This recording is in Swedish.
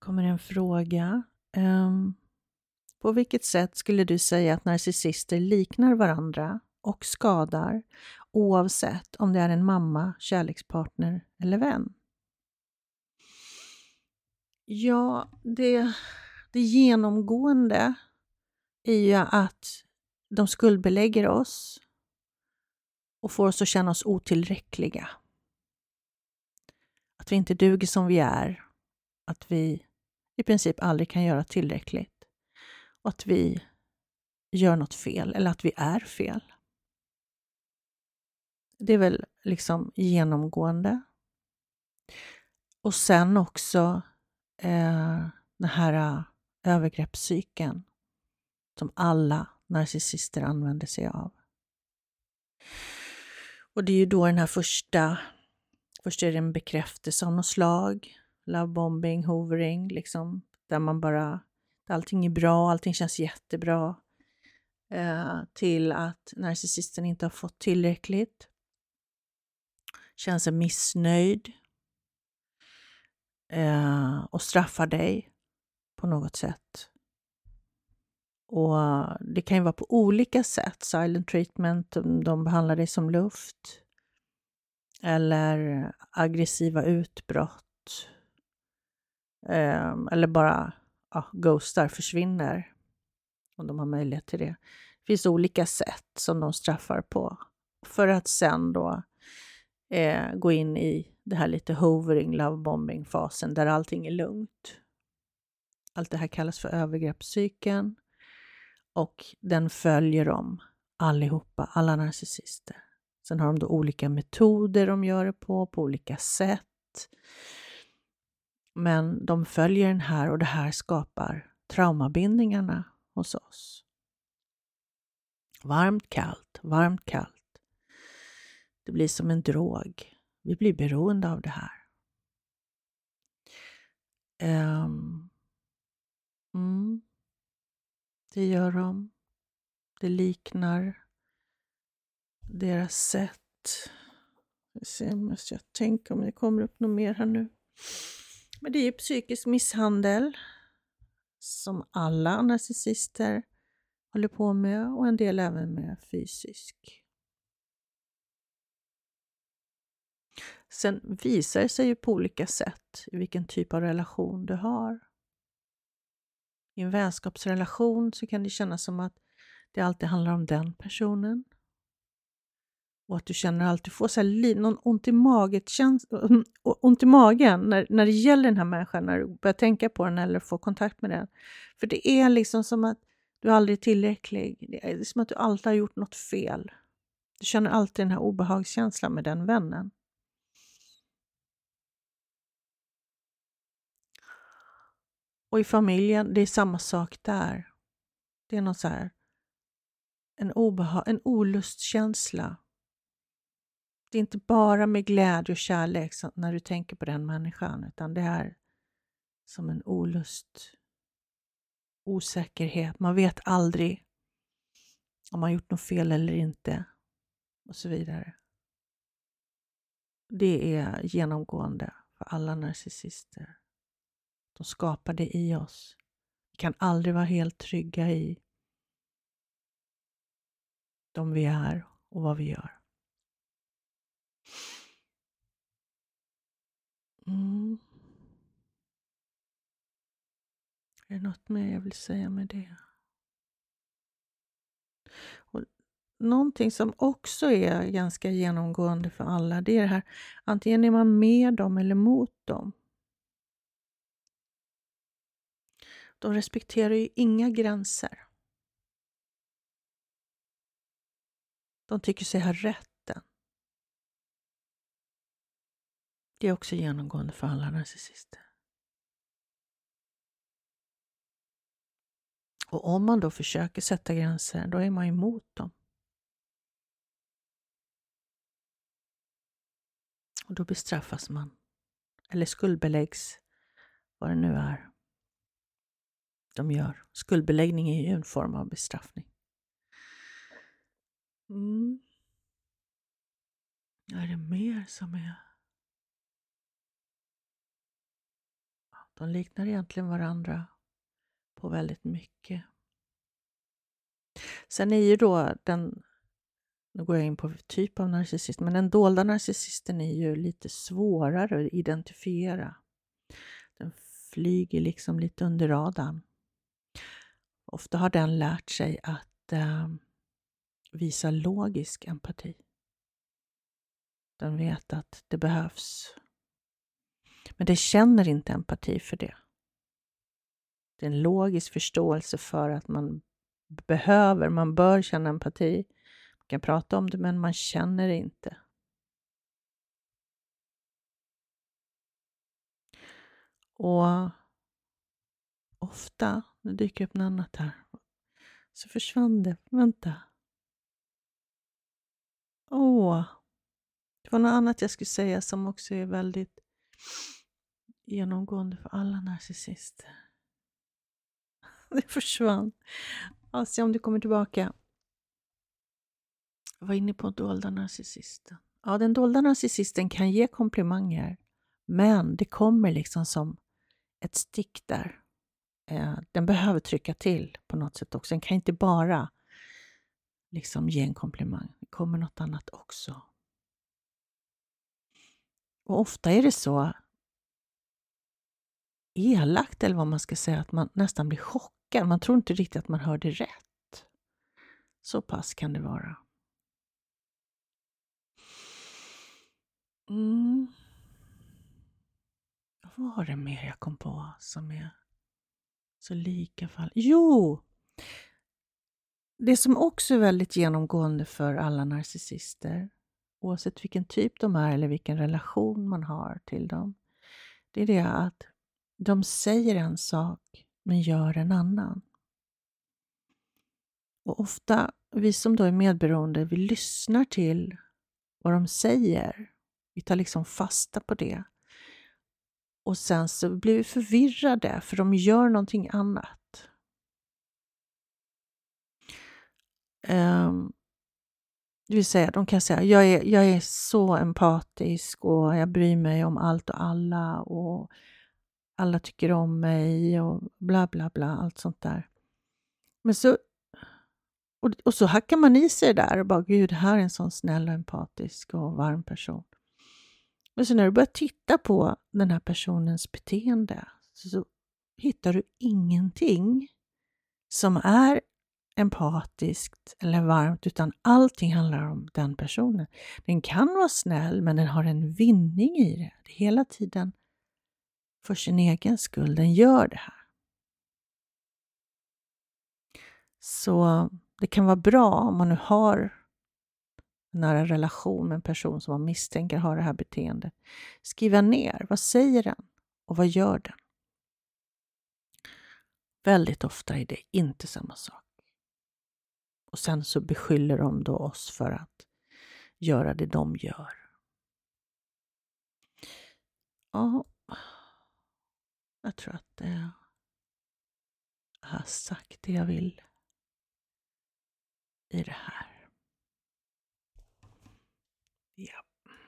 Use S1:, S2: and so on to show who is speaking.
S1: kommer en fråga. Um, på vilket sätt skulle du säga att narcissister liknar varandra och skadar oavsett om det är en mamma, kärlekspartner eller vän? Ja, det, det genomgående är ju att de skuldbelägger oss och får oss att känna oss otillräckliga. Att vi inte duger som vi är. Att vi i princip aldrig kan göra tillräckligt. Och att vi gör något fel, eller att vi är fel. Det är väl liksom genomgående. Och sen också eh, den här eh, övergreppscykeln som alla narcissister använder sig av. Och det är ju då den här första, först är det en bekräftelse av något slag, lovebombing, hovering, liksom, där man bara, allting är bra, allting känns jättebra, eh, till att narcissisten inte har fått tillräckligt, känner sig missnöjd eh, och straffar dig på något sätt. Och Det kan ju vara på olika sätt. Silent treatment, de behandlar dig som luft. Eller aggressiva utbrott. Ehm, eller bara ja, ghostar, försvinner. Om de har möjlighet till det. Det finns olika sätt som de straffar på. För att sen då eh, gå in i det här lite hovering, lovebombing-fasen där allting är lugnt. Allt det här kallas för övergreppscykeln och den följer dem allihopa, alla narcissister. Sen har de då olika metoder de gör det på, på olika sätt. Men de följer den här och det här skapar traumabindningarna hos oss. Varmt, kallt, varmt, kallt. Det blir som en drog. Vi blir beroende av det här. Um, mm. Det gör de. Det liknar deras sätt. Jag ser, måste jag tänka om det kommer upp något mer här nu. Men det är ju psykisk misshandel som alla narcissister håller på med och en del även med fysisk. Sen visar det sig ju på olika sätt i vilken typ av relation du har. I en vänskapsrelation så kan det kännas som att det alltid handlar om den personen. Och att du känner att du får så här, någon ont i, maget, ont i magen när, när det gäller den här människan, när du börjar tänka på den eller får kontakt med den. För det är liksom som att du aldrig är tillräcklig. Det är som att du alltid har gjort något fel. Du känner alltid den här obehagskänslan med den vännen. Och i familjen, det är samma sak där. Det är någon så här, en, obeha en olustkänsla. Det är inte bara med glädje och kärlek när du tänker på den människan, utan det är som en olust, osäkerhet. Man vet aldrig om man gjort något fel eller inte och så vidare. Det är genomgående för alla narcissister. De skapar det i oss. Vi kan aldrig vara helt trygga i de vi är och vad vi gör. Mm. Är det något mer jag vill säga med det? Och någonting som också är ganska genomgående för alla, det är det här antingen är man med dem eller mot dem. De respekterar ju inga gränser. De tycker sig ha rätt. Det är också genomgående för alla narcissister. Och om man då försöker sätta gränser, då är man emot dem. Och då bestraffas man. Eller skuldbeläggs, vad det nu är de gör. Skuldbeläggning är ju en form av bestraffning. Mm. Är det mer som är... De liknar egentligen varandra på väldigt mycket. Sen är ju då den, nu går jag in på typ av narcissist, men den dolda narcissisten är ju lite svårare att identifiera. Den flyger liksom lite under radarn. Ofta har den lärt sig att eh, visa logisk empati. Den vet att det behövs. Men det känner inte empati för det. Det är en logisk förståelse för att man behöver, man bör känna empati. Man kan prata om det, men man känner det inte. Och ofta, nu dyker upp något annat här, så försvann det. Vänta. Åh, det var något annat jag skulle säga som också är väldigt genomgående för alla narcissister. Det försvann. Ja, se om du kommer tillbaka. Jag var inne på dolda narcissisten. Ja, den dolda narcissisten kan ge komplimanger, men det kommer liksom som ett stick där. Eh, den behöver trycka till på något sätt också. Den kan inte bara liksom ge en komplimang. Det kommer något annat också. Och ofta är det så elakt, eller vad man ska säga, att man nästan blir chockad. Man tror inte riktigt att man hörde rätt. Så pass kan det vara. Mm. Vad var det mer jag kom på som är så lika fall? Jo! Det som också är väldigt genomgående för alla narcissister, oavsett vilken typ de är eller vilken relation man har till dem, det är det att de säger en sak men gör en annan. Och ofta, vi som då är medberoende, vi lyssnar till vad de säger. Vi tar liksom fasta på det. Och sen så blir vi förvirrade för de gör någonting annat. Um, det vill säga, de kan säga jag är, jag är så empatisk och jag bryr mig om allt och alla och alla tycker om mig och bla bla bla, allt sånt där. Men så, och, och så hackar man i sig där och bara, gud, här är en sån snäll och empatisk och varm person. Men så när du börjar titta på den här personens beteende så, så hittar du ingenting som är empatiskt eller varmt, utan allting handlar om den personen. Den kan vara snäll, men den har en vinning i det. det hela tiden för sin egen skull den gör det här. Så det kan vara bra om man nu har en nära relation med en person som man misstänker har det här beteendet. Skriva ner, vad säger den och vad gör den? Väldigt ofta är det inte samma sak. Och sen så beskyller de då oss för att göra det de gör. Ja, jag tror att jag har sagt det jag vill i det här. Ja.